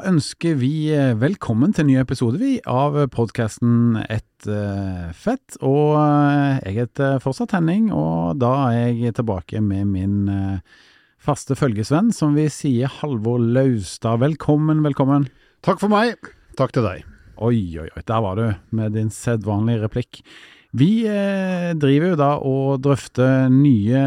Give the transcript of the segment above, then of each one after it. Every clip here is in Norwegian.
Da ønsker vi eh, velkommen til en ny episode vi, av podkasten Ett uh, fett. Og uh, jeg heter fortsatt Henning, og da er jeg tilbake med min faste følgesvenn, som vi sier Halvor Laustad. Velkommen, velkommen. Takk for meg. Takk til deg. Oi, oi, oi, der var du med din sedvanlige replikk. Vi eh, driver jo da og drøfter nye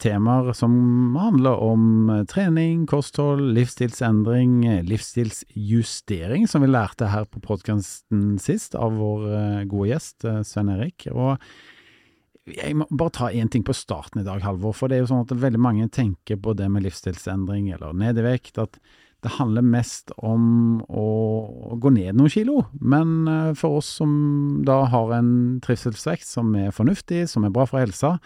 temaer som handler om eh, trening, kosthold, livsstilsendring, eh, livsstilsjustering, som vi lærte her på podkasten sist av vår gode gjest Svein Erik. Og jeg må bare ta én ting på starten i dag, Halvor. For det er jo sånn at veldig mange tenker på det med livsstilsendring eller ned i vekt. at det handler mest om å gå ned noen kilo, men eh, for oss som da har en trivselsvekt som er fornuftig, som er bra for helsa,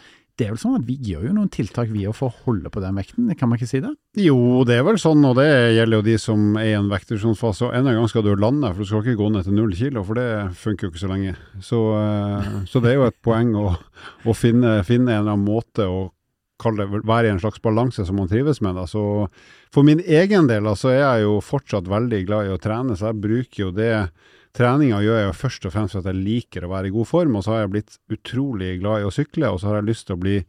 det er vel sånn at vi gjør jo noen tiltak vi for å holde på den vekten, kan man ikke si det? Jo, det er vel sånn, og det gjelder jo de som er i en vektreduksjonsfase. Og en gang skal du lande, for du skal ikke gå ned til null kilo, for det funker jo ikke så lenge. Så, eh, så det er jo et poeng å, å finne, finne, en eller annen måte å det, være i en slags balanse som man trives med. Da. Så for min egen del så er jeg jo fortsatt veldig glad i å trene, så jeg bruker jo det Treninga gjør jeg jo først og fremst for at jeg liker å være i god form, og så har jeg blitt utrolig glad i å sykle, og så har jeg lyst til å bli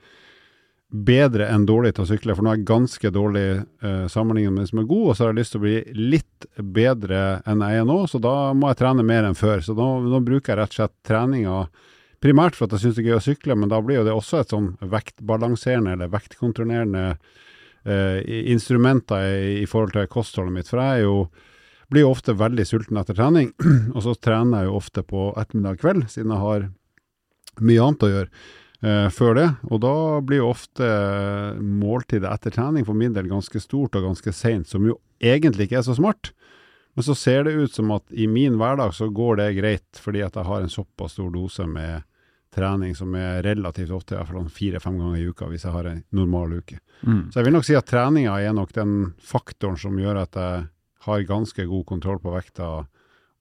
bedre enn dårlig til å sykle, for nå er jeg ganske dårlig eh, sammenlignet med de som er god, og så har jeg lyst til å bli litt bedre enn jeg er nå, så da må jeg trene mer enn før. Så nå, nå bruker jeg rett og slett treninga primært for at jeg syns det er gøy å sykle, men da blir jo det også et sånn vektbalanserende eller vektkontrollerende eh, instrumenter i, i, forhold til kostholdet mitt. For jeg er jo, blir jo ofte veldig sulten etter trening, og så trener jeg jo ofte på ettermiddag kveld, siden jeg har mye annet å gjøre eh, før det. Og da blir jo ofte måltidet etter trening for min del ganske stort og ganske seint, som jo egentlig ikke er så smart. Men så ser det ut som at i min hverdag så går det greit, fordi at jeg har en såpass stor dose med trening som er relativt ofte, iallfall fire-fem ganger i uka hvis jeg har en normal uke. Mm. Så jeg vil nok si at treninga er nok den faktoren som gjør at jeg har ganske god kontroll på vekta,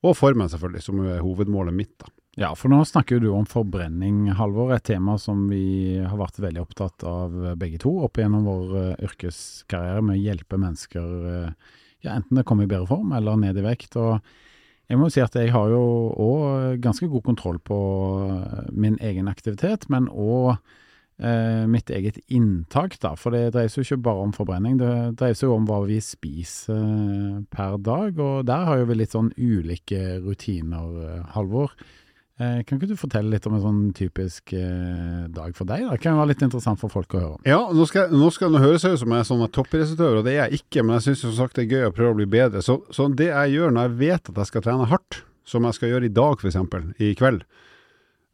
og formen selvfølgelig, som er hovedmålet mitt. da. Ja, for nå snakker du om forbrenning, Halvor. Et tema som vi har vært veldig opptatt av begge to opp gjennom vår uh, yrkeskarriere med å hjelpe mennesker, uh, ja, enten det kommer i bedre form eller ned i vekt. og jeg må jo si at jeg har jo òg ganske god kontroll på eh, min egen aktivitet, men òg eh, mitt eget inntak, da. For det dreier seg jo ikke bare om forbrenning, det dreier seg jo om hva vi spiser eh, per dag. Og der har jo vi litt sånn ulike rutiner, eh, Halvor. Eh, kan ikke du fortelle litt om en sånn typisk eh, dag for deg? Det kan være litt interessant for folk å høre om. Ja, nå skal, nå skal det høres ut som jeg er sånn toppidrettsutøver, og det er jeg ikke. Men jeg syns som sagt det er gøy å prøve å bli bedre. Så, så, det jeg gjør når jeg vet at jeg skal trene hardt, som jeg skal gjøre i dag f.eks., i kveld,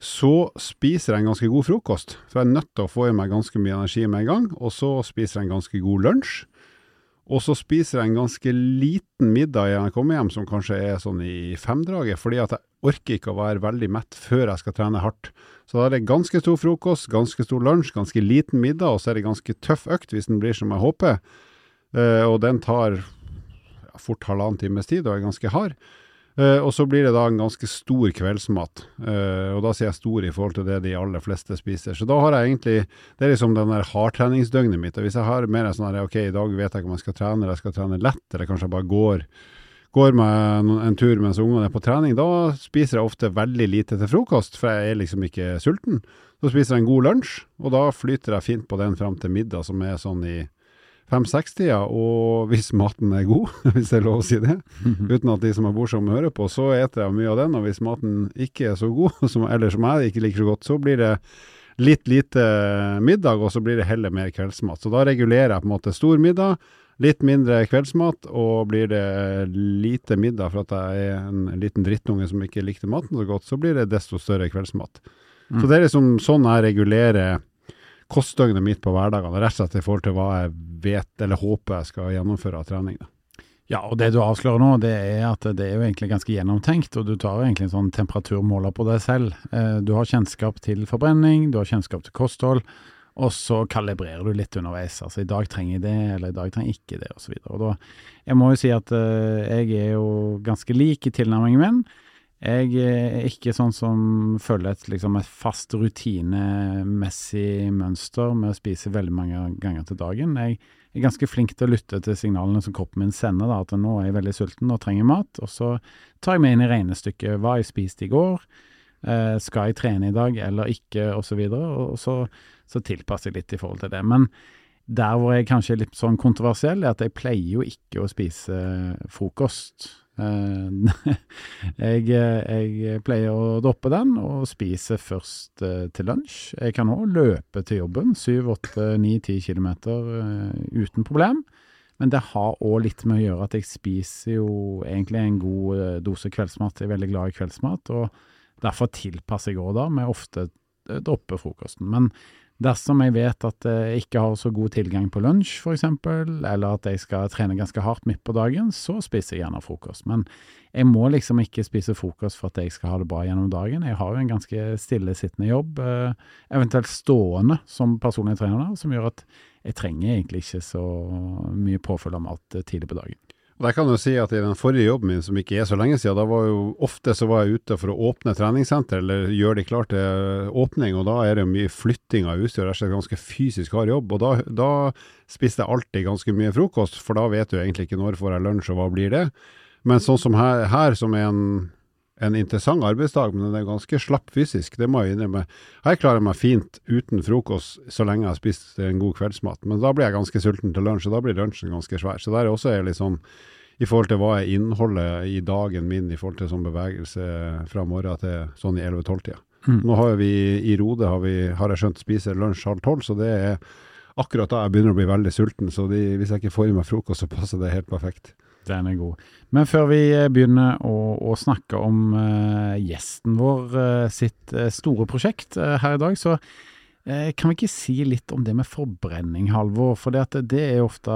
så spiser jeg en ganske god frokost. For jeg er nødt til å få i meg ganske mye energi med en gang. Og så spiser jeg en ganske god lunsj. Og så spiser jeg en ganske liten middag når jeg kommer hjem, som kanskje er sånn i femdraget, fordi at jeg orker ikke å være veldig mett før jeg skal trene hardt. Så da er det ganske stor frokost, ganske stor lunsj, ganske liten middag, og så er det ganske tøff økt hvis den blir som jeg håper. Uh, og den tar fort halvannen times tid og er ganske hard. Uh, og så blir det da en ganske stor kveldsmat, uh, og da sier jeg stor i forhold til det de aller fleste spiser. Så da har jeg egentlig Det er liksom den der hardtreningsdøgnet mitt. Og hvis jeg har mer sånn her OK, i dag vet jeg ikke om jeg skal trene, eller jeg skal trene lett, eller kanskje jeg bare går, går meg en tur mens ungene er på trening, da spiser jeg ofte veldig lite til frokost, for jeg er liksom ikke sulten. Så spiser jeg en god lunsj, og da flyter jeg fint på den fram til middag, som er sånn i fem-seks-tida, og hvis maten er god, hvis det er lov å si det, uten at de som er bortsomme hører på, så eter jeg mye av den. Og hvis maten ikke er så god, som, eller som jeg ikke liker så godt, så blir det litt lite middag, og så blir det heller mer kveldsmat. Så da regulerer jeg på en måte stor middag, litt mindre kveldsmat, og blir det lite middag for at jeg er en liten drittunge som ikke likte maten så godt, så blir det desto større kveldsmat. Mm. Så det er liksom sånn jeg regulerer kostdøgnet mitt på hverdagene, rett og slett i forhold til hva jeg vet eller håper jeg skal gjennomføre av trening. Da. Ja, og det du avslører nå, det er at det er jo egentlig ganske gjennomtenkt, og du tar egentlig en sånn temperaturmåler på deg selv. Eh, du har kjennskap til forbrenning, du har kjennskap til kosthold, Og så kalibrerer du litt underveis. Altså i dag trenger jeg det, eller i dag trenger jeg ikke det, osv. Jeg må jo si at uh, jeg er jo ganske lik i tilnærmingen min. Jeg er ikke sånn som følger et, liksom et fast rutinemessig mønster med å spise veldig mange ganger til dagen. Jeg er ganske flink til å lytte til signalene som kroppen min sender, da, at nå er jeg veldig sulten og trenger mat. Og så tar jeg meg inn i regnestykket hva jeg spiste i går, eh, skal jeg trene i dag eller ikke. Og, så og så, så tilpasser jeg litt i forhold til det. Men der hvor jeg kanskje er litt sånn kontroversiell, er at jeg pleier jo ikke å spise frokost. Eh, jeg, jeg, pleier å droppe den og spise først eh, til lunsj. Jeg kan òg løpe til jobben, 7-8-9-10 km uten problem. Men det har òg litt med å gjøre at jeg spiser jo egentlig en god eh, dose kveldsmat. Jeg er veldig glad i kveldsmat, og derfor tilpasser jeg òg da med ofte droppe frokosten. Men Dersom jeg vet at jeg ikke har så god tilgang på lunsj, f.eks., eller at jeg skal trene ganske hardt midt på dagen, så spiser jeg gjerne frokost. Men jeg må liksom ikke spise frokost for at jeg skal ha det bra gjennom dagen. Jeg har jo en ganske stillesittende jobb, eh, eventuelt stående som personlig trener, som gjør at jeg trenger egentlig ikke så mye påfyll av mat tidlig på dagen. Og der kan du si at I den forrige jobben min, som ikke er så lenge siden, da var jo ofte så var jeg ute for å åpne treningssenter eller gjøre de klart til åpning. og Da er det mye flytting av utstyr. Det er ganske fysisk hard jobb. og da, da spiste jeg alltid ganske mye frokost, for da vet du egentlig ikke når får jeg lunsj og hva blir det. Men sånn som her, her som er en en interessant arbeidsdag, men den er ganske slapp fysisk, det må jeg innrømme. Her klarer jeg meg fint uten frokost så lenge jeg har spist en god kveldsmat, men da blir jeg ganske sulten til lunsj, og da blir lunsjen ganske svær. Så der er også litt sånn i forhold til hva er innholdet i dagen min i forhold til sånn bevegelse fra morgen til sånn i 11-12-tida. Mm. Nå har vi i Rode, har, vi, har jeg skjønt, spiser lunsj halv tolv, så det er akkurat da jeg begynner å bli veldig sulten. Så de, hvis jeg ikke får i meg frokost, så passer det helt perfekt. Den er god. Men før vi eh, begynner å, å snakke om uh, gjesten vår uh, sitt uh, store prosjekt her i dag, så kan vi ikke si litt om det med forbrenning, Halvor? For det, det er ofte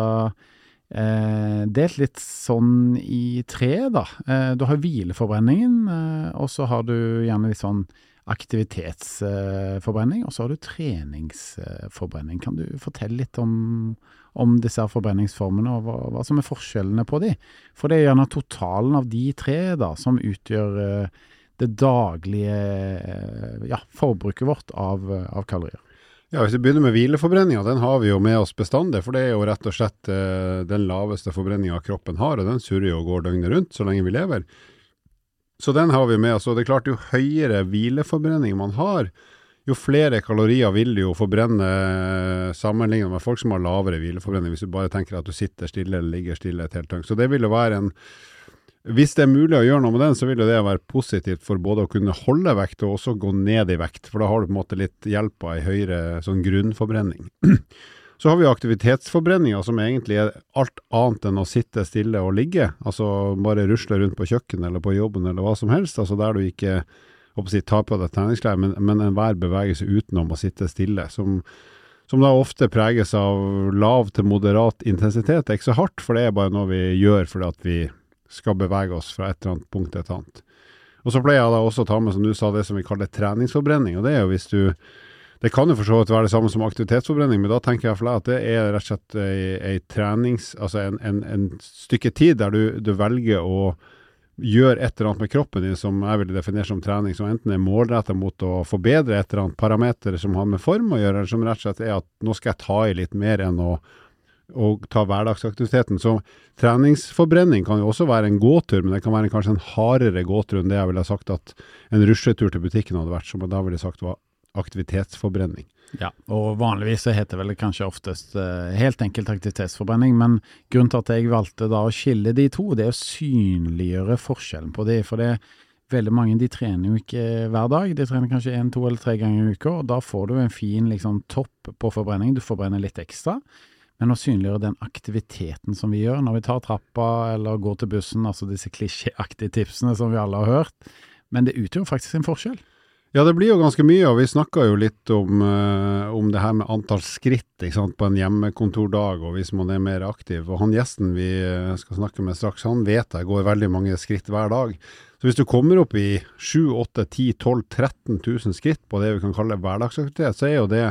delt litt sånn i tre, da. du har hvileforbrenningen, og så har du gjerne litt sånn aktivitetsforbrenning, og så har du treningsforbrenning. Kan du fortelle litt om, om disse forbrenningsformene, og hva, hva, som er forskjellene på de? For det er gjerne totalen av de tre da, som utgjør uh, det daglige uh, ja, forbruket vårt av, av, kalorier. Ja, Hvis vi begynner med hvileforbrenninga, den har vi jo med oss bestandig. For det er jo rett og slett uh, den laveste forbrenninga kroppen har, og den surrer og går døgnet rundt så lenge vi lever. Så den har vi med oss. Og det er klart, jo høyere hvileforbrenning man har, jo flere kalorier vil du jo forbrenne sammenlignet med folk som har lavere hvileforbrenning, hvis du bare tenker at du sitter stille eller ligger stille et helt døgn. Så det vil jo være en Hvis det er mulig å gjøre noe med den, så vil det være positivt for både å kunne holde vekt og også gå ned i vekt, for da har du på en måte litt hjelp av ei høyere sånn grunnforbrenning. Så har vi aktivitetsforbrenninga, som egentlig er alt annet enn å sitte stille og ligge. Altså bare rusle rundt på kjøkkenet eller på jobben eller hva som helst. Altså der du ikke si, ta på deg treningsklær, men, men enhver bevegelse utenom å sitte stille. Som, som, da ofte preges av lav til moderat intensitet. Det er ikke så hardt, for det er bare noe vi gjør fordi at vi skal bevege oss fra et eller annet punkt til et annet. Og så pleier jeg da også å ta med, som du sa, det som vi kaller treningsforbrenning. og det er jo hvis du det kan jo for så vidt være det samme som aktivitetsforbrenning, men da tenker jeg for deg at det er rett og slett ei, ei trenings... Altså en, en, en, stykke tid der du, du, velger å gjøre et eller annet med kroppen din som jeg vil definere som trening, som enten er målretta mot å forbedre et eller annet parameter som har med form å gjøre, eller som rett og slett er at nå skal jeg ta i litt mer enn å og ta hverdagsaktiviteten. Så treningsforbrenning kan jo også være en gåtur, men det kan være kanskje en hardere gåtur enn det jeg ville sagt at en rusletur til butikken hadde vært, som da ville sagt var aktivitetsforbrenning. Ja, og vanligvis så heter det vel kanskje oftest uh, helt enkelt aktivitetsforbrenning, men grunnen til at jeg valgte da å skille de to, det er å synliggjøre forskjellen på de. For det er veldig mange de trener jo ikke hver dag, de trener kanskje én, to eller tre ganger i uka, og da får du en fin liksom, topp på forbrenning, du forbrenner litt ekstra. Men å synliggjøre den aktiviteten som vi gjør når vi tar trappa eller går til bussen, altså disse klisjéaktige tipsene som vi alle har hørt, men det utgjør faktisk en forskjell. Ja, det blir jo ganske mye, og vi snakka jo litt om, uh, om, det her med antall skritt sant, på en hjemmekontordag, og hvis man er mer aktiv. Og han gjesten vi eh, skal snakke med straks, han vet jeg går veldig mange skritt hver dag. Så hvis du kommer opp i 7 8 10 12 13 000 skritt på det vi kan kalle hverdagsaktivitet, så er jo det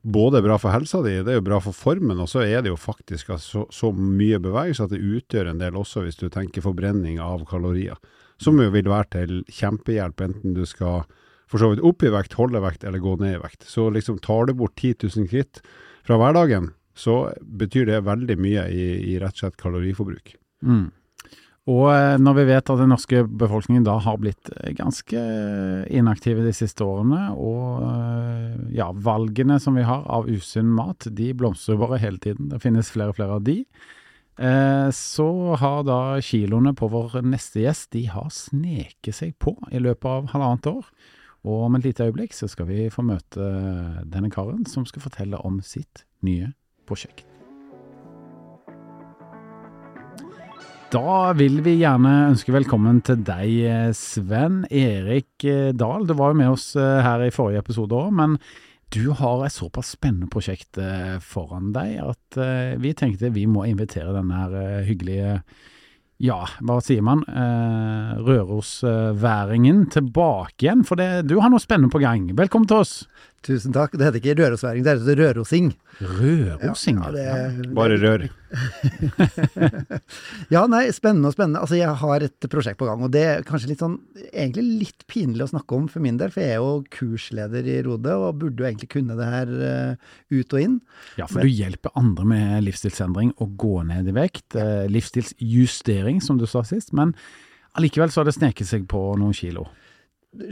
både bra for helsa di, det er jo bra for formen, og så er det jo faktisk så, så mye bevegelse at det utgjør en del også hvis du tenker forbrenning av kalorier. Som jo vil være til kjempehjelp, enten du skal for så vidt opp i vekt, holde vekt eller gå ned i vekt. Så liksom tar du bort 10 000 kritt fra hverdagen, så betyr det veldig mye i, i rett og slett kaloriforbruk. Mm. Og eh, når vi vet at den norske befolkningen da har blitt eh, ganske inaktive de siste årene, og eh, ja, valgene som vi har av usunn mat, de blomstrer bare hele tiden. Det finnes flere og flere av de. Så har da kiloene på vår neste gjest, de har sneket seg på i løpet av halvannet år. Og om et lite øyeblikk så skal vi få møte denne karen som skal fortelle om sitt nye prosjekt. Da vil vi gjerne ønske velkommen til deg, Sven Erik eh, Dahl. Du var jo med oss eh, her i forrige episode òg, men du har et såpass spennende prosjekt eh, foran deg at vi tenkte vi må invitere denne hyggelige ja, hva sier man, eh, rørosværingen tilbake igjen. For det, du har noe spennende på gang. Velkommen til oss. Tusen takk. Det heter ikke rørosværing, det heter rørosing. Rørosing? Ja, ja, det, Bare rør. ja, nei, spennende og spennende. Altså, jeg har et prosjekt på gang, og det er kanskje litt sånn, egentlig litt pinlig å snakke om for min del, for jeg er jo kursleder i Rode, og burde jo egentlig kunne det her uh, ut og inn. Ja, for Men, du hjelper andre med livsstilsendring å gå ned i vekt. Uh, livsstilsjustering, som du sa sist. Men allikevel så har det sneket seg på noen kilo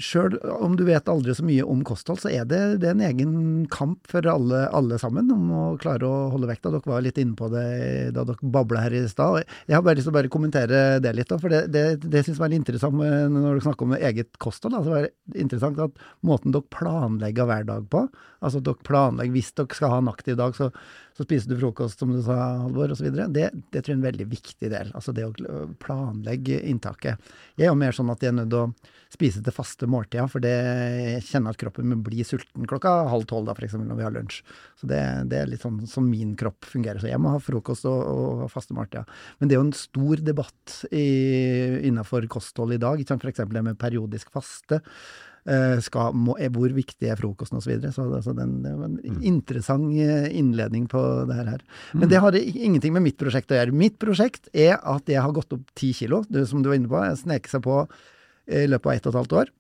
sjøl om du vet aldri så mye om kosthold, så er det, det er en egen kamp for alle, alle, sammen om å klare å holde vekta. Dere var litt inne på det da dere babla her i stad. Jeg har bare lyst til å bare kommentere det litt, for det, det, det syns jeg var interessant når dere snakker om eget kosthold. Altså, det er interessant at måten dere planlegger hver dag på, altså at dere planlegger hvis dere skal ha en aktiv dag, så så spiser du frokost, som du sa, Halvor, osv. Det, det tror jeg er en veldig viktig del. Altså det å planlegge inntaket. Jeg er jo mer sånn at jeg er nødt til å spise til faste måltider, for det jeg kjenner at kroppen min blir sulten klokka halv tolv, da, f.eks. når vi har lunsj. Så det, det, er litt sånn som min kropp fungerer. Så jeg må ha frokost og, og faste måltider. Men det er jo en stor debatt i, innenfor kosthold i dag, f.eks. det med periodisk faste. Eh, skal, må, hvor viktig er frokosten osv. Så, videre. så altså, den, det var en mm. interessant eh, innledning på det her. Men mm. det har ingenting med mitt prosjekt å gjøre. Mitt prosjekt er at jeg har gått opp ti kilo, det, som du var inne på. Jeg sneker seg på i løpet av ett og et halvt år.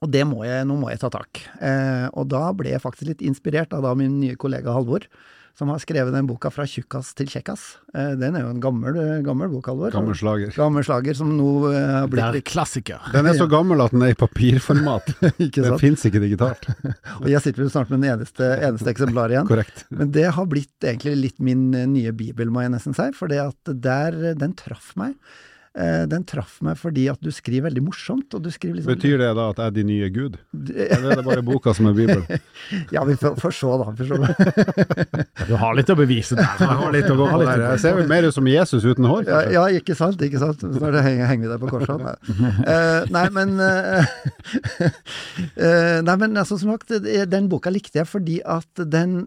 Og det må jeg, nå må jeg ta tak. Eh, og da ble jeg faktisk litt inspirert av da min nye kollega Halvor som har skrevet den boka 'Fra tjukkas til kjekkas'. Eh, den er jo en gammel, gammel bok, Halvor. Gammel slager. Gammel slager som nå eh, har blitt Det er klassiker. Den er så gammel at den er i papirformat. den fins ikke digitalt. og jeg sitter vel snart med den eneste, eneste eksemplaret igjen. Korrekt. Men det har blitt egentlig litt min nye bibel, må jeg nesten si. For det at der, den traff meg. Eh, den traff meg fordi at du skriver veldig morsomt. Liksom, Betyr det da at jeg er din nye gud? Eller er det bare boka som er Bibelen? ja, vi får, får se, da. Får se. du har litt å bevise der. Jeg har litt å gå på der. Jeg ser vel mer ut som Jesus uten hår. Ja, ja, ikke sant. ikke sant. Snart henger, henger vi deg på korset. Nei. Uh, nei, men uh, Nei, men altså, som sagt, den boka likte jeg fordi at den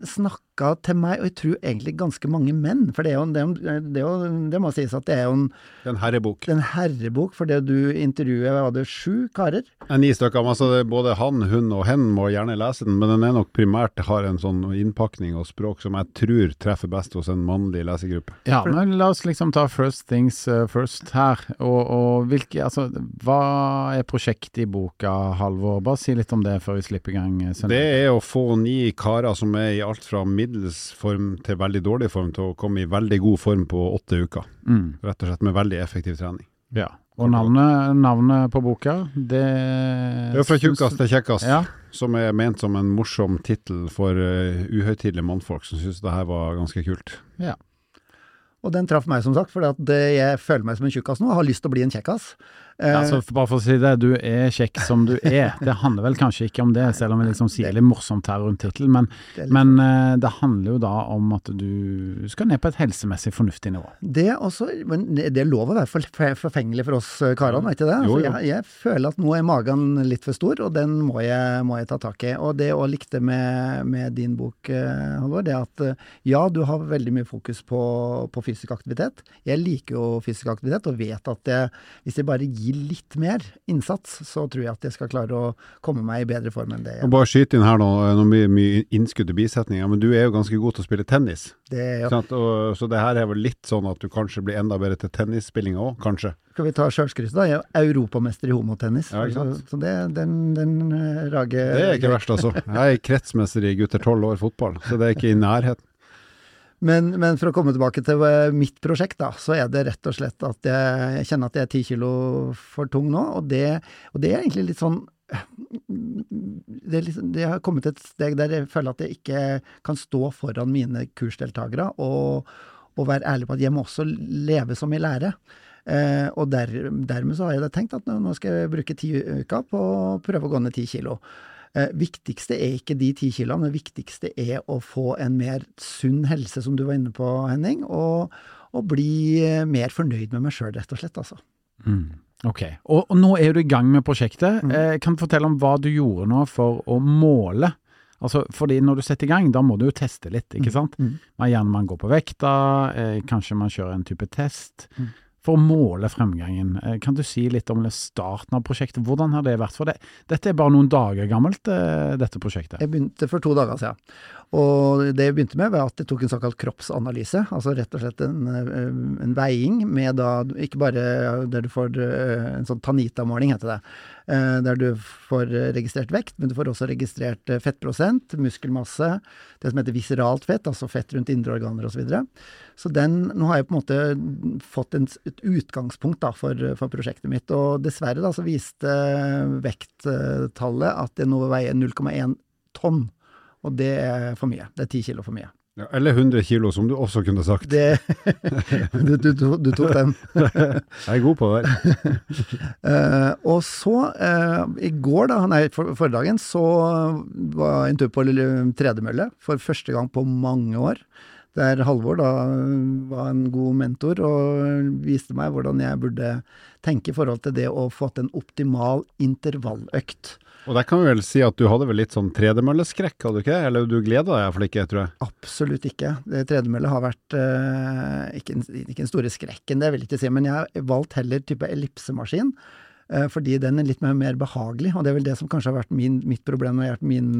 snakka til meg, og jeg tror egentlig ganske mange menn. For det er jo, det, er jo, det, er jo, det må sies at det er jo en Det er en herrebok. En herrebok, for det du intervjuer, var det sju karer? Ni stykker. Altså både han, hun og hen må gjerne lese den, men den er nok primært har en sånn innpakning og språk som jeg tror treffer best hos en mannlig lesegruppe. Ja, men la oss liksom ta first things uh, first her. Og, og hvilke, altså, hva er prosjektet i boka, Halvor? Bare si litt om det før vi slipper i gang. Eh, Søndag. Det er å få ni karer som er i alt fra middels form til veldig dårlig form, til å komme i veldig god form på åtte uker. Mm. Rett og slett med veldig effektiv trening. Ja. Og navnet, navnet, på boka, det Det er fra tjukkast til kjekkast', ja. som er ment som en morsom tittel for uh, uhøytidelige mannfolk som syns det her var ganske kult. Ja. Og den traff meg, som sagt, for jeg føler meg som en tjukkas nå og har lyst til å bli en kjekkas. Ja, altså, bare for å si det, du er kjekk som du er. Det handler vel kanskje ikke om det, selv om vi liksom sier litt morsomt her rundt tittelen. Men, det, men uh, det handler jo da om at du skal ned på et helsemessig fornuftig nivå. Det også, men det er lov å være forfengelig for oss eh, karene, er ikke det? Jo, jo. Jeg, jeg, føler at nå er magen litt for stor, og den må jeg, må jeg ta tak i. Og det å likte med, med din bok, uh, Halvor, det er at ja, du har veldig mye fokus på, på fysisk aktivitet. Jeg liker jo fysisk aktivitet, og vet at jeg, hvis jeg bare gir gi litt mer innsats, så tror jeg at jeg skal klare å komme meg i bedre form enn det Og jeg bare skyte inn her nå, nå mye, mye innskudd til bisetninger, men du er jo ganske god til å spille tennis. det er. ikke? Og, så det her er vel litt sånn at du kanskje blir enda bedre til tennisspillinga òg, kanskje? Skal vi ta sjølskrytet, da? Jeg er europamester i homotennis. Ja, så, så det, den, den eh, rager Det er ikke verst, altså. Jeg er kretsmester i gutter tolv år fotball, så det er ikke i nærheten. Men, men for å komme tilbake til eh, mitt prosjekt, da, så er det rett og slett at jeg, jeg kjenner at jeg er ti kilo for tung nå. Og det, og det er egentlig litt sånn det, liksom, det har kommet et steg der jeg føler at jeg ikke kan stå foran mine kursdeltakere og, og være ærlig på at jeg må også leve som jeg lærer. Eh, og der, dermed så har jeg tenkt at nå skal jeg bruke ti uker på å prøve å gå ned ti kilo. Eh, viktigste er ikke de ti kiloene, det viktigste er å få en mer sunn helse, som du var inne på, Henning, og, og bli eh, mer fornøyd med meg sjøl, rett og slett, altså. Mm. Ok, og, og nå er du i gang med prosjektet. Mm. Eh, kan du fortelle om hva du gjorde nå for å måle? Altså, fordi når du setter i gang, da må du jo teste litt, ikke sant? Mm. Man, gjerne man går på vekta, eh, kanskje man kjører en type test. Mm. For å måle fremgangen, eh, kan du si litt om starten av prosjektet? Hvordan har det vært for deg? Dette er bare noen dager gammelt, eh, dette prosjektet. Jeg begynte for to dager siden. Og det jeg begynte med, var at jeg tok en såkalt kroppsanalyse. Altså rett og slett en, eh, en veiing med da ikke bare der du får eh, en sånn Tanita-måling, heter det. eh, Der du får registrert vekt, men du får også registrert fettprosent, muskelmasse, det som heter viseralt fett, altså fett rundt indre organer osv. Så, videre. så den, nå har jeg på en måte fått en, et utgangspunkt da, for, for prosjektet mitt. Og dessverre da, så viste vekttallet at jeg nå veier 0,1 tonn. Og det er for mye. Det er 10 kilo for mye. Ja, eller 100 kilo, som du også kunne sagt. Det, du, du, du, tok den. Jeg er god på det. Eh, og så, uh, i går, da, nei, for, forrige dagen, så var jeg en tur på tredemølle for første gang på mange år. Der Halvor da var en god mentor og viste meg hvordan jeg burde tenke i forhold til det å få til en optimal intervalløkt. Og der kan vi vel si at du hadde vel litt sånn tredemølleskrekk, hadde du ikke? Eller du gleda deg iallfall ikke, tror jeg. Absolutt ikke. Det Tredemølle har vært eh, ikke, en, ikke den store skrekken, det vil jeg ikke si, men jeg har valgt heller type ellipsemaskin. eh, fordi den er litt mer, mer behagelig, og det er vel det som kanskje har vært min, mitt problem når jeg har vært min,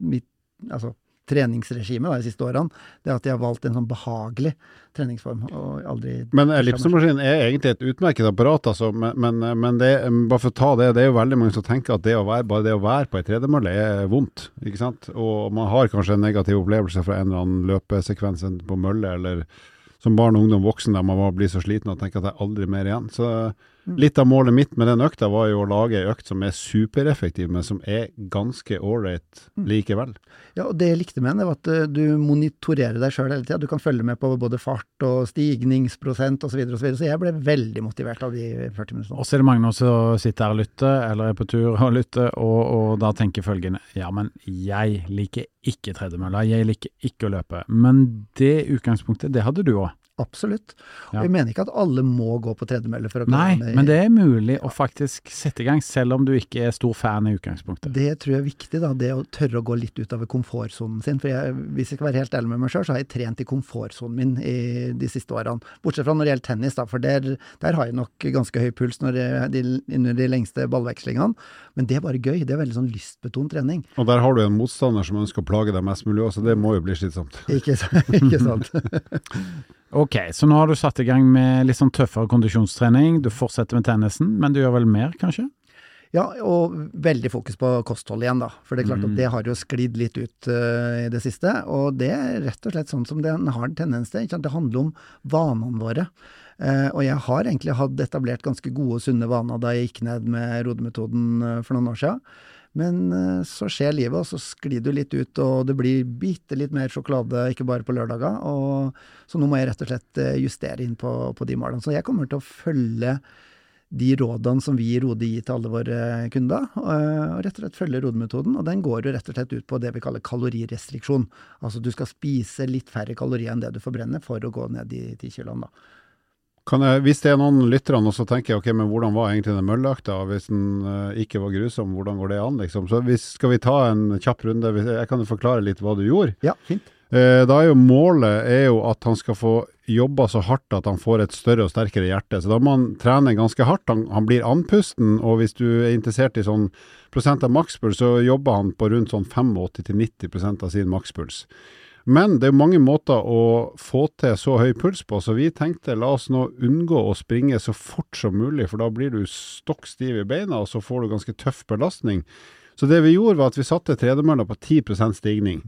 mitt altså, treningsregime da, de siste årene. Det er at de har valgt en sånn behagelig treningsform. og aldri... Men ellipsemaskin er egentlig et utmerket apparat, altså. Men, men, men det, bare for å ta det, det er jo veldig mange som tenker at det å være, bare det å være på ei tredemølle er vondt. ikke sant? Og man har kanskje en negativ opplevelse fra en eller annen løpesekvens på mølle, eller som barn, ungdom, voksen, der man bare blir så sliten og tenker at det er aldri mer igjen. Så litt av målet mitt med den økta var jo å lage ei økt som er supereffektiv, men som er ganske ålreit likevel. Ja, og det jeg likte med den, det var at eh, du monitorerer deg sjøl hele tida. Du kan følge med på både fart og stigningsprosent osv. Så, videre, og så, videre. så jeg ble veldig motivert av de 40 minuttene. Og så er det mange som sitter her og lytter, eller er på tur og lytter, og, og da tenker følgende Ja, men jeg liker ikke tredemølla, jeg liker ikke å løpe. Men det utgangspunktet, det hadde du òg. Absolutt. Ja. Og jeg mener ikke at alle må gå på tredemølle for å Nei, komme men det er mulig å faktisk sette i gang, selv om du ikke er stor fan i utgangspunktet. Det tror jeg er viktig, da, det å tørre å gå litt utover komfortsonen sin. For jeg, hvis jeg skal være helt ærlig med meg sjøl, så har jeg trent i komfortsonen min i de siste årene. Bortsett fra når det gjelder tennis, da, for der, der har jeg nok ganske høy puls når jeg, de, under de lengste ballvekslingene. Men det er bare gøy. Det er veldig sånn lystbetont trening. Og der har du en motstander som ønsker å plage deg mest mulig òg, så det må jo bli slitsomt. Ikke, ikke sant? Ok, så nå har du satt i gang med litt sånn tøffere kondisjonstrening, du fortsetter med tennisen, men du gjør vel mer, kanskje? Ja, og veldig fokus på kosthold igjen, da. For det er klart Mm. at det har jo sklidd litt ut uh, i det siste. Og det er rett og slett sånn som den har en tendens til. Det handler om vanene våre. Uh, og jeg har egentlig hatt etablert ganske gode og sunne vaner da jeg gikk ned med rodemetoden uh, for noen år siden. Men eh, så skjer livet, og så sklir du litt ut, og det blir bitte litt mer sjokolade, ikke bare på lørdager. Så nå må jeg rett og slett eh, justere inn på, på de målene. Så jeg kommer til å følge de rådene som vi i gir til alle våre kunder, eh, og rett og slett følge rodemetoden. Og den går jo rett og slett ut på det vi kaller kalorirestriksjon. Altså du skal spise litt færre kalorier enn det du forbrenner for å gå ned de ti kiloene, da. Kan jeg, hvis det er noen lyttere nå, så tenker jeg ok, men hvordan var egentlig den mølleøkta? Hvis den uh, ikke var grusom, hvordan går det an, liksom? Så hvis, skal vi ta en kjapp runde? Jeg kan jo forklare litt hva du gjorde. Ja, fint. Uh, da er jo målet er jo at han skal få jobba så hardt at han får et større og sterkere hjerte. Så da må han trene ganske hardt. Han, han blir andpusten, og hvis du er interessert i sånn prosent av makspuls, så jobber han på rundt sånn 85-90% av sin makspuls. Men det er mange måter å få til så høy puls på, så vi tenkte la oss nå unngå å springe så fort som mulig, for da blir du stokk stiv i beina, og så får du ganske tøff belastning. Så det vi gjorde var at vi satte tredemølla på 10% stigning.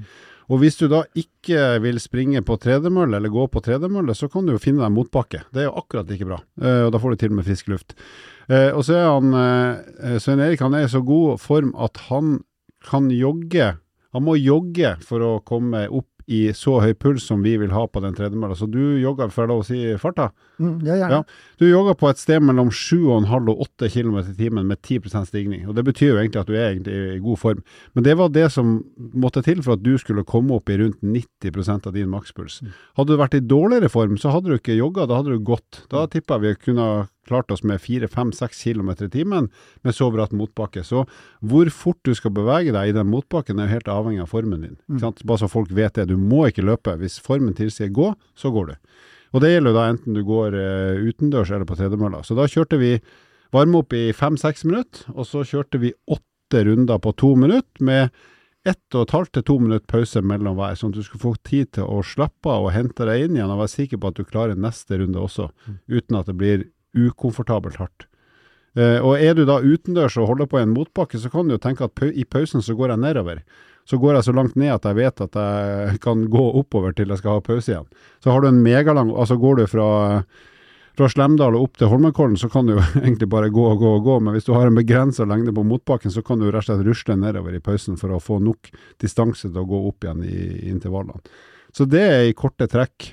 Og hvis du da ikke vil springe på tredemølle eller gå på tredemølle, så kan du jo finne deg motbakke. Det er jo akkurat like bra, eh, og da får du til og med frisk luft. Eh, og så er han eh, Svein Erik han er i så god form at han kan jogge. Han må jogge for å komme opp i så høy puls som vi vil ha på den tredemølla. Så du jogger, får jeg lov å si, farta? Mm, ja, gjerne. Ja. Du jogger på et sted mellom 7,5 og 8 km i timen med 10% stigning. Og Det betyr jo egentlig at du er egentlig i god form. Men det var det som måtte til for at du skulle komme opp i rundt 90% av din makspuls. Mm. Hadde du vært i dårligere form, så hadde du ikke jogga, da hadde du gått. Da tippa vi kunne klart oss med 4-5-6 km i timen med så bratt motbakke. Så hvor fort du skal bevege deg i den motbakken er jo helt avhengig av formen din. Mm. Bare så folk vet det. Du må ikke løpe. Hvis formen tilsier gå, så går du. Og det gjelder jo da enten du går uh, utendørs eller på tredemølla. Så da kjørte vi varme opp i fem-seks minutter, og så kjørte vi åtte runder på to minutter med ett og et halvt til to minutter pause mellom hver, sånn at du skulle få tid til å slappe av og hente deg inn igjen og være sikker på at du klarer neste runde også, uten at det blir ukomfortabelt hardt. Eh, og er du da utendørs og holder på i en motbakke, så kan du jo tenke at i pausen så går jeg nedover. Så går jeg så langt ned at jeg vet at jeg kan gå oppover til jeg skal ha pause igjen. Så har du en megalang Altså går du fra, fra Slemdal og opp til Holmenkollen, så kan du jo egentlig bare gå og gå og gå, men hvis du har en begrensa lengde på motbakken, så kan du rett og slett rusle nedover i pausen for å få nok distanse til å gå opp igjen i, i intervallene. Så det er i korte trekk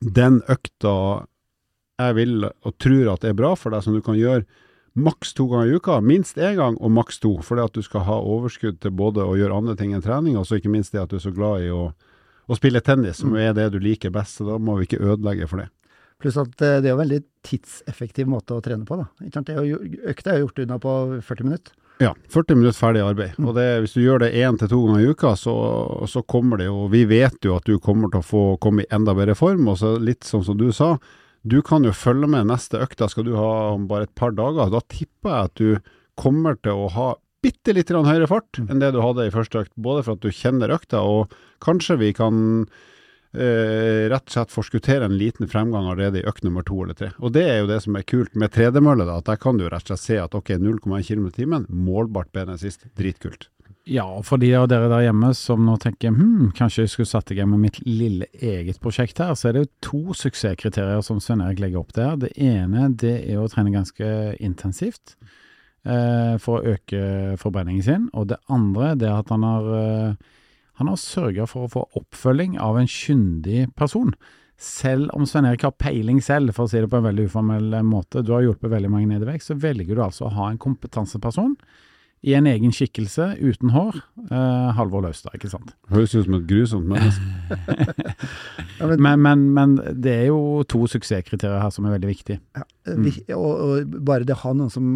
den økta jeg vil og tror at det er bra for deg, som du kan gjøre maks to ganger i uka. Minst én gang og maks to, fordi at du skal ha overskudd til både å gjøre andre ting enn trening, og så ikke minst det at du er så glad i å, å spille tennis, som er det du liker best. Så da må vi ikke ødelegge for det. Pluss at eh, det er jo en veldig tidseffektiv måte å trene på. da. Det er jo, økta er jo gjort unna på 40 minutter. Ja, 40 minutter ferdig arbeid. Og det, hvis du gjør det én til to ganger i uka, så, så, kommer det jo Vi vet jo at du kommer til å få komme i enda bedre form. Og så litt sånn som du sa, du kan jo følge med neste økta, skal du ha om bare et par dager. Da tipper jeg at du kommer til å ha bitte litt høyere fart enn det du hadde i første økt. Både for at du kjenner økta, og kanskje vi kan eh, rett og slett forskuttere en liten fremgang allerede i økt nummer to eller tre. Og det er jo det som er kult med tredemølle, da, at der kan du rett og slett se at ok, 0,1 km i timen, målbart bedre enn sist. Dritkult. Ja, for de av dere der hjemme som nå tenker hm, kanskje jeg skulle satt i gang med mitt lille eget prosjekt her, så er det jo to suksesskriterier som Svein Erik legger opp der. Det ene det er å trene ganske intensivt eh, for å øke forbrenningen sin. Og det andre det er at han har, eh, har sørga for å få oppfølging av en kyndig person. Selv om Svein Erik har peiling selv, for å si det på en veldig uformell måte, du har hjulpet veldig mange ned i vekt, så velger du altså å ha en kompetanseperson i en egen skikkelse, uten hår. Eh, Halvor Laustad, ikke sant. Høres ut som et grusomt menneske. Men, Men, men, men det er jo to suksesskriterier her som er veldig viktige. ja, vi, og, og bare det å ha noen som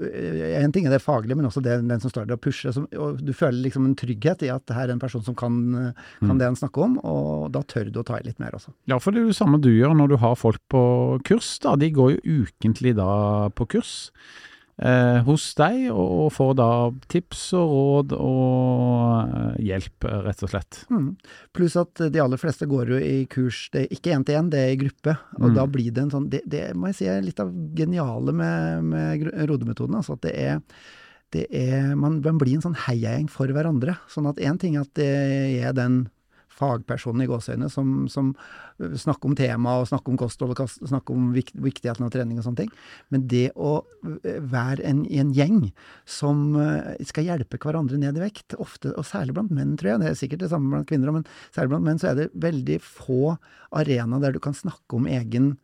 eh, En ting er det faglige, men også det, den som står der og pusher. Som, og du føler liksom en trygghet i at det her er en person som kan, kan Mm. det han snakker om, og da tør du å ta i litt mer også. Ja, for det er jo det samme du gjør når du har folk på kurs. da. De går jo ukentlig da på kurs eh, hos deg, og, får da tips og råd og eh, hjelp, eh, rett og slett. Mm. Pluss at de aller fleste går jo i kurs, det er ikke én til én, det er i gruppe. Og Mm. da blir det en sånn Det, det må jeg si er litt av geniale med, med rodemetoden. Altså at det er det er, man, man blir en sånn heiagjeng for hverandre. Sånn at én ting er at det er den fagpersonen i gåseøynene som, som snakker om tema og snakker om kosthold og snakker om viktigheten av trening og sånne ting. Men det å øh, være en, en gjeng som øh, skal hjelpe hverandre ned i vekt, ofte, og særlig blant menn, tror jeg, det er sikkert det samme blant kvinner, men særlig blant menn så er det veldig få arenaer der du kan snakke om egen,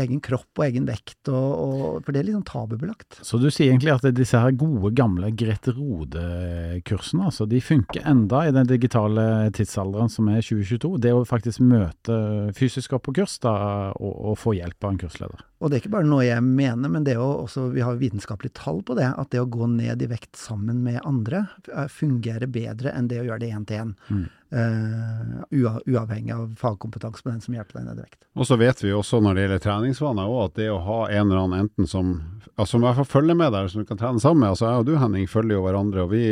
egen kropp og egen vekt, og, og, for det er litt sånn tabubelagt. Så du sier egentlig at disse her gode, gamle Grete Rode-kursene, altså, de funker enda i den digitale tidsalderen som er 2022. Det å faktisk møte fysisk opp på kurs da, og, og få hjelp av en kursleder. Og det er ikke bare noe jeg mener, men det er jo også, vi har vitenskapelige tall på det, at det å gå ned i vekt sammen med andre fungerer bedre enn det å gjøre det én til én. Mm. Uh, uavhengig av fagkompetanse på den som hjelper deg ned i vekt. Og så vet vi også når det gjelder treningsvaner også, at det å ha en eller annen enten som altså, som i hvert fall følger med der, som du kan trene sammen med. altså Jeg og du Henning følger jo hverandre, og vi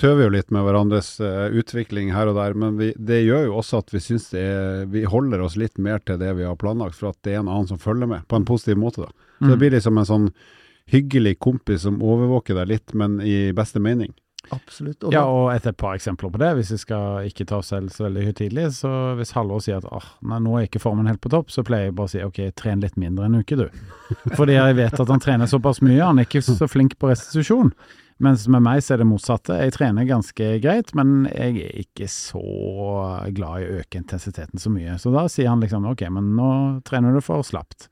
tøver jo litt med hverandres uh, utvikling her og der. Men vi, det gjør jo også at vi syns det Vi holder oss litt mer til det vi har planlagt, for at det er en annen som følger med, på en positiv måte. da. Så Mm. det blir liksom en sånn hyggelig kompis som overvåker deg litt, men i beste mening. Absolutt. Og Ja, og et, par eksempler på det, hvis vi skal ikke ta oss selv så veldig høytidelig. Så hvis Halvor sier at åh, nei, nå er ikke formen helt på topp, så pleier jeg bare å si ok, tren litt mindre en uke, du. Fordi jeg vet at han trener såpass mye, han er ikke så flink på restitusjon. Mens med meg så er det motsatte. Jeg trener ganske greit, men jeg er ikke så glad i å øke intensiteten så mye. Så da sier han liksom ok, men nå trener du for slapt.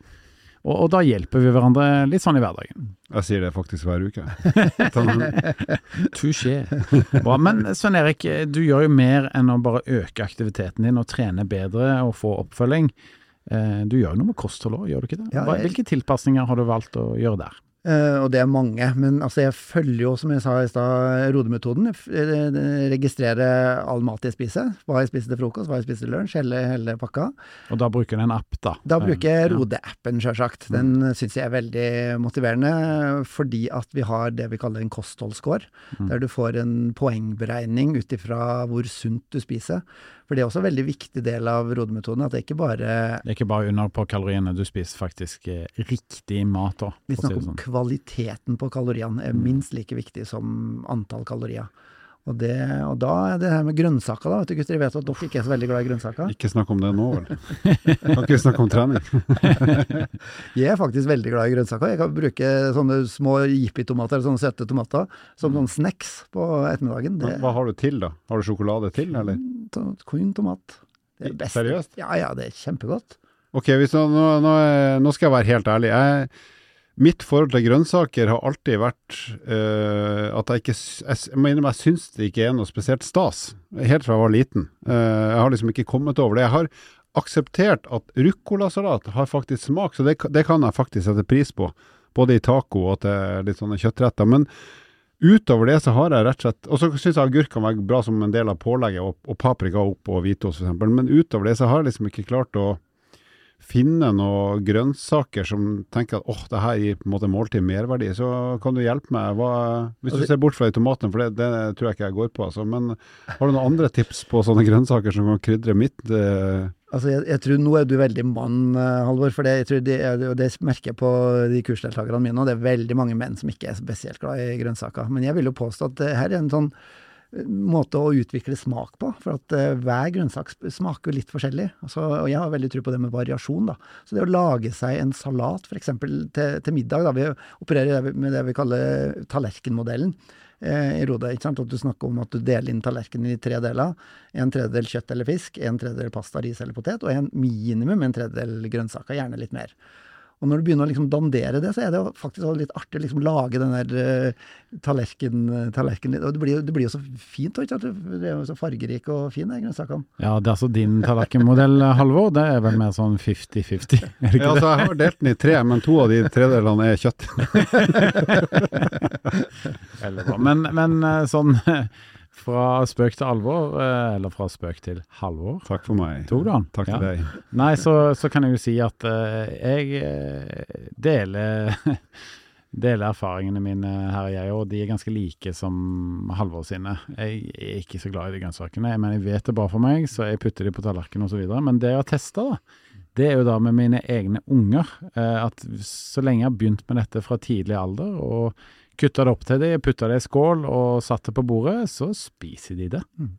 Og, og da hjelper vi hverandre litt sånn i hverdagen. Jeg sier det faktisk hver uke. Touché. Bra. Men Svein Erik, du gjør jo mer enn å bare øke aktiviteten din og trene bedre og få oppfølging. Eh, Du gjør jo noe med kosthold òg, gjør du ikke det? Hvilke tilpasninger har du valgt å gjøre der? Eh, og det er mange. Men altså, jeg følger jo, som jeg sa i stad, rodemetoden. F- eh, registrerer all mat jeg spiser. Hva jeg spiser til frokost, hva jeg spiser til lunsj, hele, hele pakka. Og da bruker du en app, da? Da bruker jeg Rode-appen, sjølsagt. Den mm. syns jeg er veldig motiverende, fordi at vi har det vi kaller en kostholdsscore. Mm. Der du får en poengberegning ut ifra hvor sunt du spiser. For det er også en veldig viktig del av rodemetoden, at det ikke bare Det er ikke bare under på kaloriene, du spiser faktisk eh, riktig mat òg, for å si det sånn. Kvaliteten på kaloriene er minst like viktig som antall kalorier. Og, det, og da er det her med grønnsaker, da. Vet du, gutter, jeg vet at dere ikke er så veldig glad i grønnsaker. ikke snakk om det nå, vel. Kan ikke snakke om trening? Jeg er faktisk veldig glad i grønnsaker. Jeg kan bruke sånne små jippi-tomater, sånne søte tomater, som sånn snacks på ettermiddagen. Det Hva har du til, da? Har du sjokolade til, eller? kun tomat. Det er best. Seriøst? Ja, ja, det er kjempegodt. Ok, hvis nå, nå, nå skal jeg være helt ærlig. Jeg, mitt forhold til grønnsaker har alltid vært uh, at jeg ikke Jeg, må jeg syns det ikke er noe spesielt stas, helt fra jeg var liten. Uh, jeg har liksom ikke kommet over det. Jeg har akseptert at ruccolasalat har faktisk smak, så det, det kan jeg faktisk sette pris på. Både i taco og til litt sånne kjøttretter. Men utover det så har jeg rett og slett Og så syns jeg agurk kan være bra som en del av pålegget, og, og paprika opp og hvitost f.eks. Men utover det så har jeg liksom ikke klart å finne noen grønnsaker som tenker at åh, det her gir på en måte måltid merverdi, så kan du hjelpe meg. Hva, hvis du Altså- ser bort fra de tomatene, for det, det tror jeg ikke jeg går på. Altså. Men har du noen andre tips på sånne grønnsaker som kan krydre mitt eh, Altså, jeg, jeg tror nå er du veldig mann, eh, Halvor, for det, jeg tror det, er- og det merker jeg på de kursdeltakerne mine, og det er veldig mange menn som ikke er spesielt glad i grønnsaker. Men jeg vil jo påstå at det her er en sånn måte å utvikle smak på, for at uh, hver grønnsak smaker litt forskjellig. Altså, og jeg har veldig tro på det med variasjon, da. Så det å lage seg en salat, f.eks. Til, til middag, da, vi opererer med det vi kaller tallerkenmodellen eh, i Rode. ikke sant? At du snakker om at du deler inn tallerkenen i tre deler. En tredjedel kjøtt eller fisk, en tredjedel pasta, ris eller potet, og en minimum en tredjedel grønnsaker, gjerne litt mer. Og når du begynner å liksom dandere det, så er det jo faktisk litt artig å liksom lage den der uh, tallerken, tallerken Og det blir, det blir jo så fint, ikke sant? Det er jo så fargerik og fin, de grønnsakene. Ja, det er altså din tallerkenmodell, Halvor. Det er vel mer sånn 50-50, er det Ja, ikke altså, jeg har delt den i tre, men to av de tredelene er kjøtt. Men, men eh, sånn fra spøk til alvor, eh, eller fra spøk til halvor, Takk for meg. tok du den? Takk til Ja. deg. Nei, så, så kan jeg jo si at uh, jeg eh, deler Deler erfaringene mine her, jeg òg. De er ganske like som Halvor sine. Jeg er ikke så glad i de grønnsakene. men jeg vet det bare for meg, så jeg putter de på tallerkenen osv. Men det jeg har testa, da, det er jo da med mine egne unger. At så lenge jeg har begynt med dette fra tidlig alder, og kutta det opp til de, putta det i skål og satt det på bordet, så spiser de det. Mm.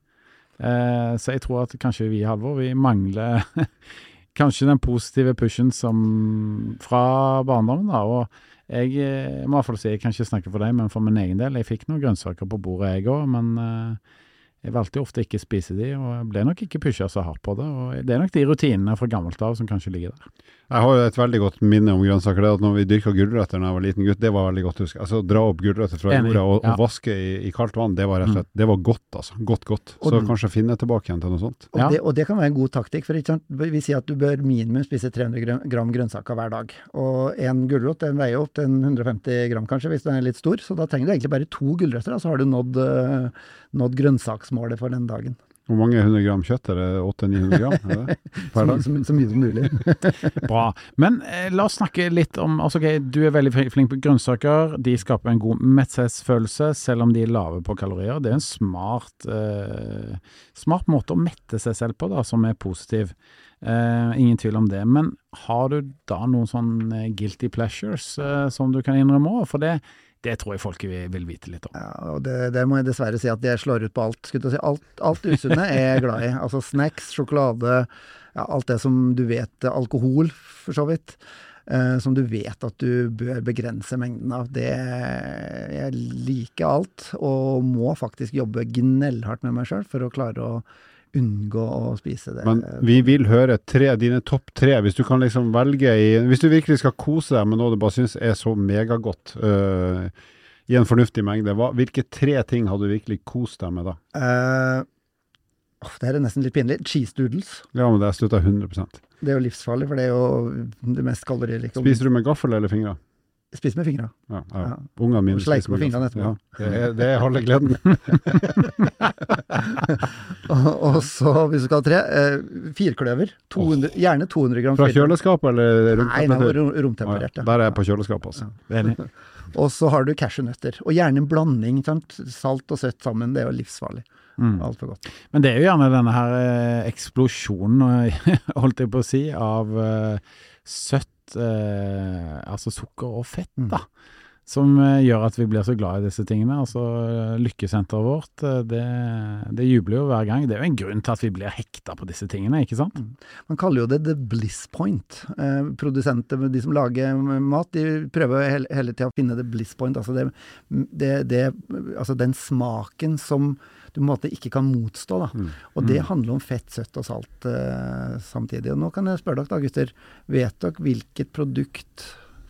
Eh, så jeg tror at kanskje vi, Halvor, vi mangler kanskje den positive pushen som fra barndommen, da. Og jeg eh, må i hvert fall si, jeg kan ikke snakke for deg, men for min egen del, jeg fikk noen grønnsaker på bordet, jeg òg. Men eh, jeg valgte jo ofte ikke spise de, og jeg ble nok ikke pusha så hardt på det. og Det er nok de rutinene fra gammelt av som kanskje ligger der. Jeg har jo et veldig godt minne om grønnsaker. Det at når vi dyrka gulrøtter da jeg var liten gutt, det var veldig godt å huske. Altså Dra opp gulrøtter fra jorda og, ja. og vaske i, i kaldt vann, det var rett og slett det var godt, altså. Godt, godt. Så og, kanskje finne tilbake igjen til noe sånt. Og, Ja. det, og det kan være en god taktikk, for ikke sant? vi sier at du bør minimum spise 300 gram, grønnsaker hver dag. Og en gulrot den veier opp til 150 gram kanskje, hvis den er litt stor, så da trenger du egentlig bare to gulrøtter, så har du nådd, nådd nådd grønnsaksmålet for den dagen. Hvor mange hundre gram kjøtt er det? 800-900 gram? Er? Så, mye- så, så mye som mulig. Bra. Men eh, la oss snakke litt om altså, okay, Du er veldig flink på grønnsaker. De skaper en god metthetsfølelse, selv om de er lave på kalorier. Det er en smart, eh, smart måte å mette seg selv på, da, som er positiv. Eh, ingen tvil om det. Men har du da noen sånn eh, guilty pleasures eh, som du kan innrømme òg? For det, det tror jeg folk vil, vite litt om. Ja, og det, det må jeg dessverre si at jeg slår ut på alt. Skulle si. Alt, alt usunne er jeg glad i. Altså snacks, sjokolade, ja, alt det som du vet Alkohol, for så vidt. eh, som du vet at du bør begrense mengden av. Det Jeg liker alt, og må faktisk jobbe gnellhardt med meg sjøl for å klare å unngå å spise det. Men vi vil høre tre, dine topp tre, hvis du kan liksom velge i Hvis du virkelig skal kose deg med noe du bare syns er så megagodt uh, i en fornuftig mengde, hva, hvilke tre ting hadde du virkelig kost deg med da? Uh, oh, det her er nesten litt pinlig. Cheese doodles. Ja, men det er jeg 100% Det er jo livsfarlig, for det er jo det mest kalorierike. Spiser du med gaffel eller fingre? Spis med fingra. Ja, ja. Ja. Ungene mine spiser med på fingrene etterpå. Ja, det, er, halve gleden. Og, og så, hvis du skal ha tre, eh, firkløver. 200, Gjerne 200 gram Fra kjøleskapet eller Nei, nei, romtemperert. Der er jeg på kjøleskapet, altså. Enig. Og så har du cashewnøtter. Og gjerne en blanding. Sant? Salt og søtt sammen. Det er jo livsfarlig. Mm. Altfor godt. Men det er jo gjerne denne her eh, eksplosjonen, holdt jeg på å si, av eh, søtt, eh, altså sukker og fett, Mm. da. Som eh, gjør at vi blir så glad i disse tingene. Altså eh, Lykkesenteret vårt, det, det jubler jo hver gang. Det er jo en grunn til at vi blir hekta på disse tingene, ikke sant? Man kaller jo det the bliss point. Eh, produsenter, de som lager mat, de prøver hele, hele tida å finne the bliss point. Altså, det, det, det, altså den smaken som du på en måte ikke kan motstå. Da. Mm. Og det handler om fett, søtt og salt uh, samtidig. Og nå kan jeg spørre dere da, gutter. Vet dere hvilket produkt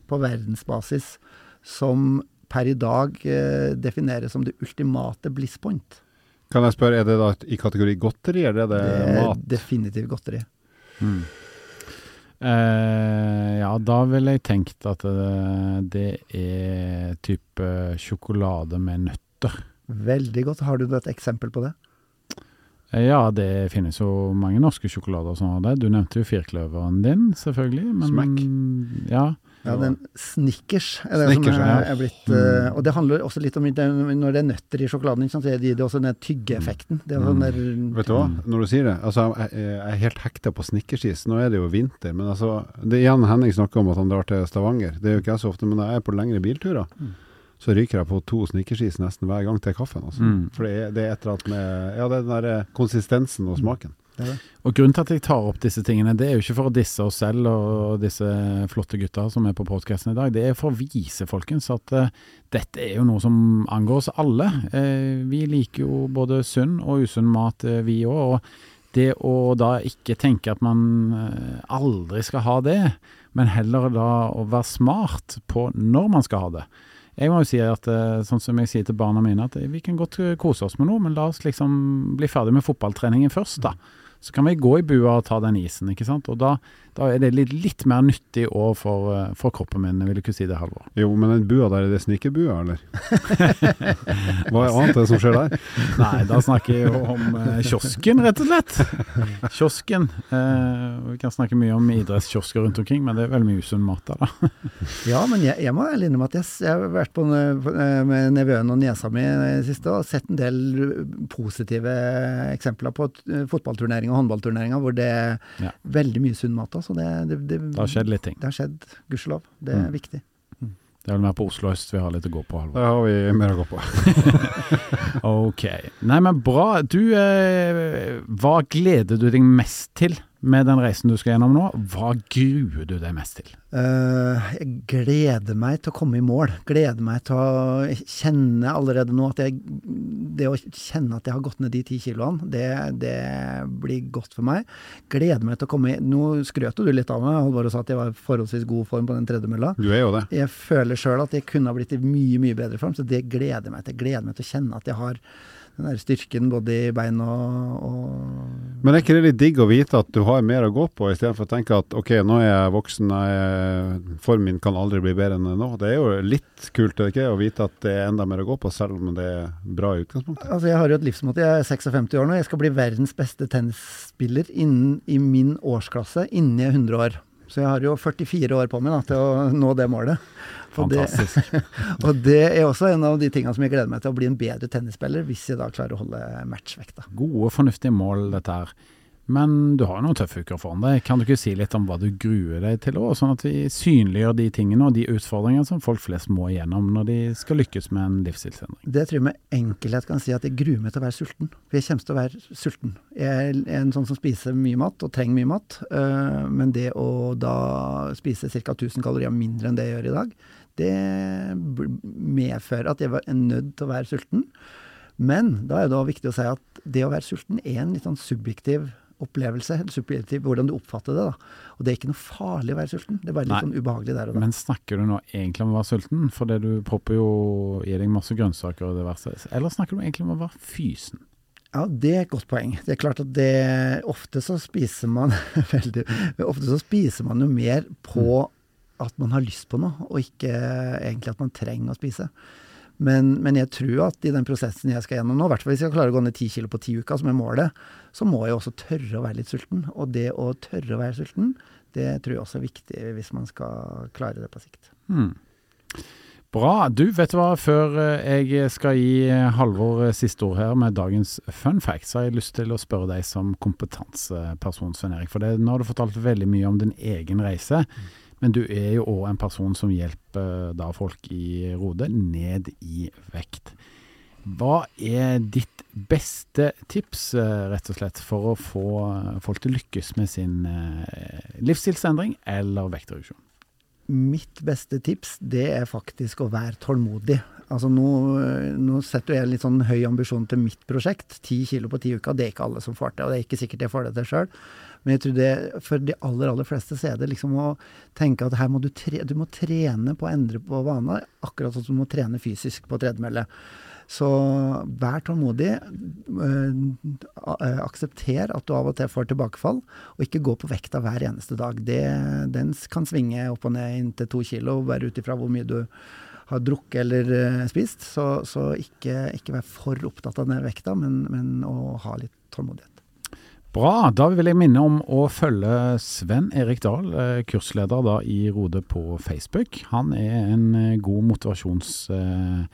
på verdensbasis som per i dag uh, defineres som det ultimate bliss point? Kan jeg spørre, er det da i kategori godteri, eller er det, Det er mat? definitivt godteri. Mm. Uh, ja, da ville jeg tenkt at det, det er type sjokolade med nøtter. Veldig godt. Har du et eksempel på det? Eh, Ja, det finnes jo mange norske sjokolader som har det. Du nevnte jo firkløveren din, selvfølgelig. Men, Smack. Ja. Ja, den Snickers er det Snickers, som ja. er, er blitt uh, Og det handler også litt om når det er nøtter i sjokoladen, ikke sant, så gir det også den tyggeeffekten. Det sånn der, Vet du hva, når du sier det, altså jeg, jeg er helt hekta på snickersis. Nå er det jo vinter, men altså det Jan Henning snakker om at han drar til Stavanger. Det er jo ikke jeg så ofte, men jeg er på lengre bilturer, så ryker jeg på to snickersis nesten hver gang til kaffen. Altså. Mm. For det er, det er et eller annet med Ja, det er den der konsistensen og smaken. det det. Og grunnen til at jeg tar opp disse tingene, det er jo ikke for å disse oss selv og disse flotte gutta som er på podkasten i dag. Det er for å vise, folkens, at uh, dette er jo noe som angår oss alle. Uh, vi liker jo både sunn og usunn mat, uh, vi òg. Og det å da ikke tenke at man eh, aldri skal ha det, men heller da å være smart på når man skal ha det. Jeg må jo si at, eh, sånn som jeg sier til barna mine, at eh, vi kan godt eh, kose oss med noe, men la oss liksom bli ferdig med fotballtreningen først, da. Så kan vi gå i bua og ta den isen, ikke sant. Og da, da er det litt, litt mer nyttig òg for, eh, for kroppen min, vil du ikke si det, Halvor? Jo, men den bua der, er det snickerbua, eller? Hva er annet det som skjer der? Nei, da snakker jeg jo om eh, kiosken, rett og slett. Kiosken. Eh, vi kan snakke mye om idrettskiosker rundt omkring, men det er veldig mye usunn mat der, da. Ja, men jeg, jeg må ærlig innrømme at jeg, jeg har vært på, eh, med nevøen og niesa mi i det siste og sett en del positive eksempler på t- fotballturneringer og håndballturneringer hvor det er Ja. veldig mye sunn mat. Altså. Det, det, det, Det har skjedd litt ting. Det har skjedd, gudskjelov. Det er Mm. viktig. Det er vel mer på Oslo øst vi har litt å gå på, Halvor. Der har vi mer å gå på. Ok. Nei, men bra. Du, eh, hva gleder du deg mest til med den reisen du skal gjennom nå. Hva gruer du deg mest til? Uh, jeg gleder meg til å komme i mål. Gleder meg til å kjenne allerede nå at jeg Det å kjenne at jeg har gått ned de ti kiloene, det, det blir godt for meg. Gleder meg til å komme i Nå skrøt du litt av meg, Halvor, og sa at jeg var i forholdsvis god form på den tredjemølla. Du er jo det. Jeg føler sjøl at jeg kunne ha blitt i mye, mye bedre form, så det gleder jeg meg til. Jeg gleder meg til å kjenne at jeg har den der styrken både i bein og, og Men er ikke det litt digg å vite at du har mer å gå på, istedenfor å tenke at ok, nå er jeg voksen, jeg, formen min kan aldri bli bedre enn nå. Det er jo litt kult er det ikke, å vite at det er enda mer å gå på, selv om det er bra i utgangspunktet. Altså Jeg har jo et livsmåte. Jeg er 56 år nå. Jeg skal bli verdens beste tennisspiller innen, i min årsklasse innen jeg er 100 år. Så jeg har jo 44 år på meg da, til å nå det målet. Og Fantastisk. Det, og det er også en av de tingene som jeg gleder meg til, å bli en bedre tennisspiller hvis jeg da klarer å holde matchvekta. Gode, fornuftige mål, dette her. Men du har jo noen tøffe uker foran deg. Kan du ikke si litt om hva du gruer deg til òg, sånn at vi synliggjør de tingene og de utfordringene som folk flest må igjennom når de skal lykkes med en livsstilsendring? Det tror jeg med enkelhet kan si at jeg gruer meg til å være sulten. For jeg kommer til å være sulten. Jeg er en sånn som spiser mye mat og trenger mye mat. Øh, men det å da spise ca. 1000 kalorier mindre enn det jeg gjør i dag, det medfører at jeg er nødt til å være sulten. Men da er det viktig å si at det å være sulten er en litt sånn subjektiv opplevelse, subjektiv hvordan du oppfatter det. da. Og det er ikke noe farlig å være sulten, det er bare litt Nei. sånn ubehagelig der og da. Men snakker du nå egentlig om å være sulten, for det du propper jo i deg masse grønnsaker og diverse, eller snakker du egentlig om å være fysen? Ja, det er et godt poeng. Det er klart at det Ofte så spiser man veldig Ofte så spiser man jo mer på at man har lyst på noe, og ikke egentlig at man trenger å spise. Men, men jeg tror at i den prosessen jeg skal gjennom nå, i hvert fall hvis jeg klarer å gå ned ti kilo på ti uker, som er målet, så må jeg også tørre å være litt sulten. Og det å tørre å være sulten, det tror jeg også er viktig hvis man skal klare det på sikt. Hmm. Bra. Du, vet du hva, før eh, jeg skal gi Halvor eh, siste ord her med dagens fun facts, så har jeg lyst til å spørre deg som kompetanseperson, Svein Erik. For det, nå har du fortalt veldig mye om din egen reise. Men du er jo òg en person som hjelper da folk i Rode ned i vekt. Hva er ditt beste tips, eh, rett og slett, for å få folk til å lykkes med sin livsstilsendring eller vektreduksjon? Mitt beste tips, det er faktisk å være tålmodig. Altså nå, nå setter jeg litt sånn høy ambisjon til mitt prosjekt. Ti kilo på ti uker, det er ikke alle som får til. Og det er ikke sikkert jeg får det til sjøl. Men jeg tror det, for de aller, aller fleste så er det liksom å tenke at her må du, tre, du må trene på å endre på vaner, akkurat sånn som du må trene fysisk på tredemølle. Så vær tålmodig. Øh, aksepter at du av og til får tilbakefall, og ikke gå på vekta hver eneste dag. Det, den kan svinge opp og ned inntil to kilo, bare ut ifra hvor mye du har drukket eller øh, spist. Så, så ikke, ikke, vær for opptatt av den vekta, men, men å ha litt tålmodighet. Bra. Da vil jeg minne om å følge Sven Erik Dahl, kursleder da i Rode på Facebook. Han er en god motivasjonskar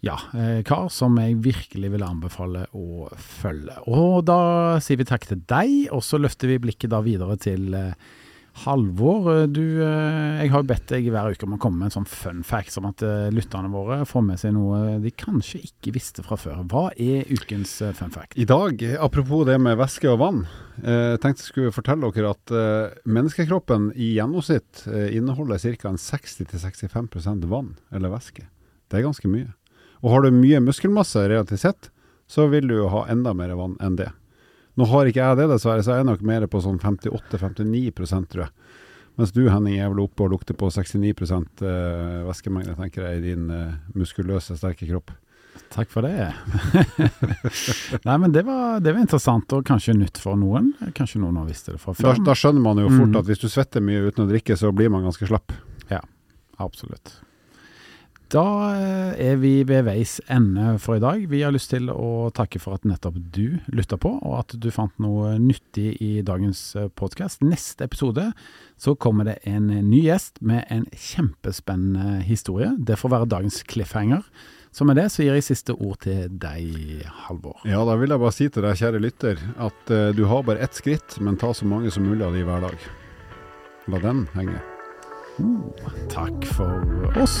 ja, kar som jeg virkelig vil anbefale å følge. Og da sier vi takk til deg, og så løfter vi blikket da videre til Halvor. Du, jeg har bedt deg hver uke om å komme med en sånn fun fact, som at lytterne våre får med seg noe de kanskje ikke visste fra før. Hva er ukens fun fact? I dag, apropos det med væske og vann, jeg tenkte jeg skulle fortelle dere at menneskekroppen i gjennomsnitt inneholder ca. 60-65% vann eller væske. Det er ganske mye. Og har du mye muskelmasse relativt sett, så vil du jo ha enda mer vann enn det. Nå har ikke jeg det, dessverre, så er jeg nok mer på sånn 58-59 tror jeg. Mens du, Henning, er vel oppe og lukter på 69% væskemengde, tenker jeg, i din uh, muskuløse, sterke kropp. Takk for det. Nei, men det var, det var, interessant, og kanskje nytt for noen. Kanskje noen har visst det fra før. Da, da skjønner man jo fort mm. at hvis du svetter mye uten å drikke, så blir man ganske slapp. Ja, absolutt. Da er vi ved veis ende for i dag. Vi har lyst til å takke for at nettopp du lytta på, og at du fant noe nyttig i dagens podkast. Neste episode så kommer det en ny gjest med en kjempespennende historie. Det får være dagens cliffhanger. Så med det så gir jeg siste ord til deg, Halvor. Ja, da vil jeg bare si til deg, kjære lytter, at uh, du har bare ett skritt, men ta så mange som mulig av de hver dag. La den henge. Uh, takk for oss.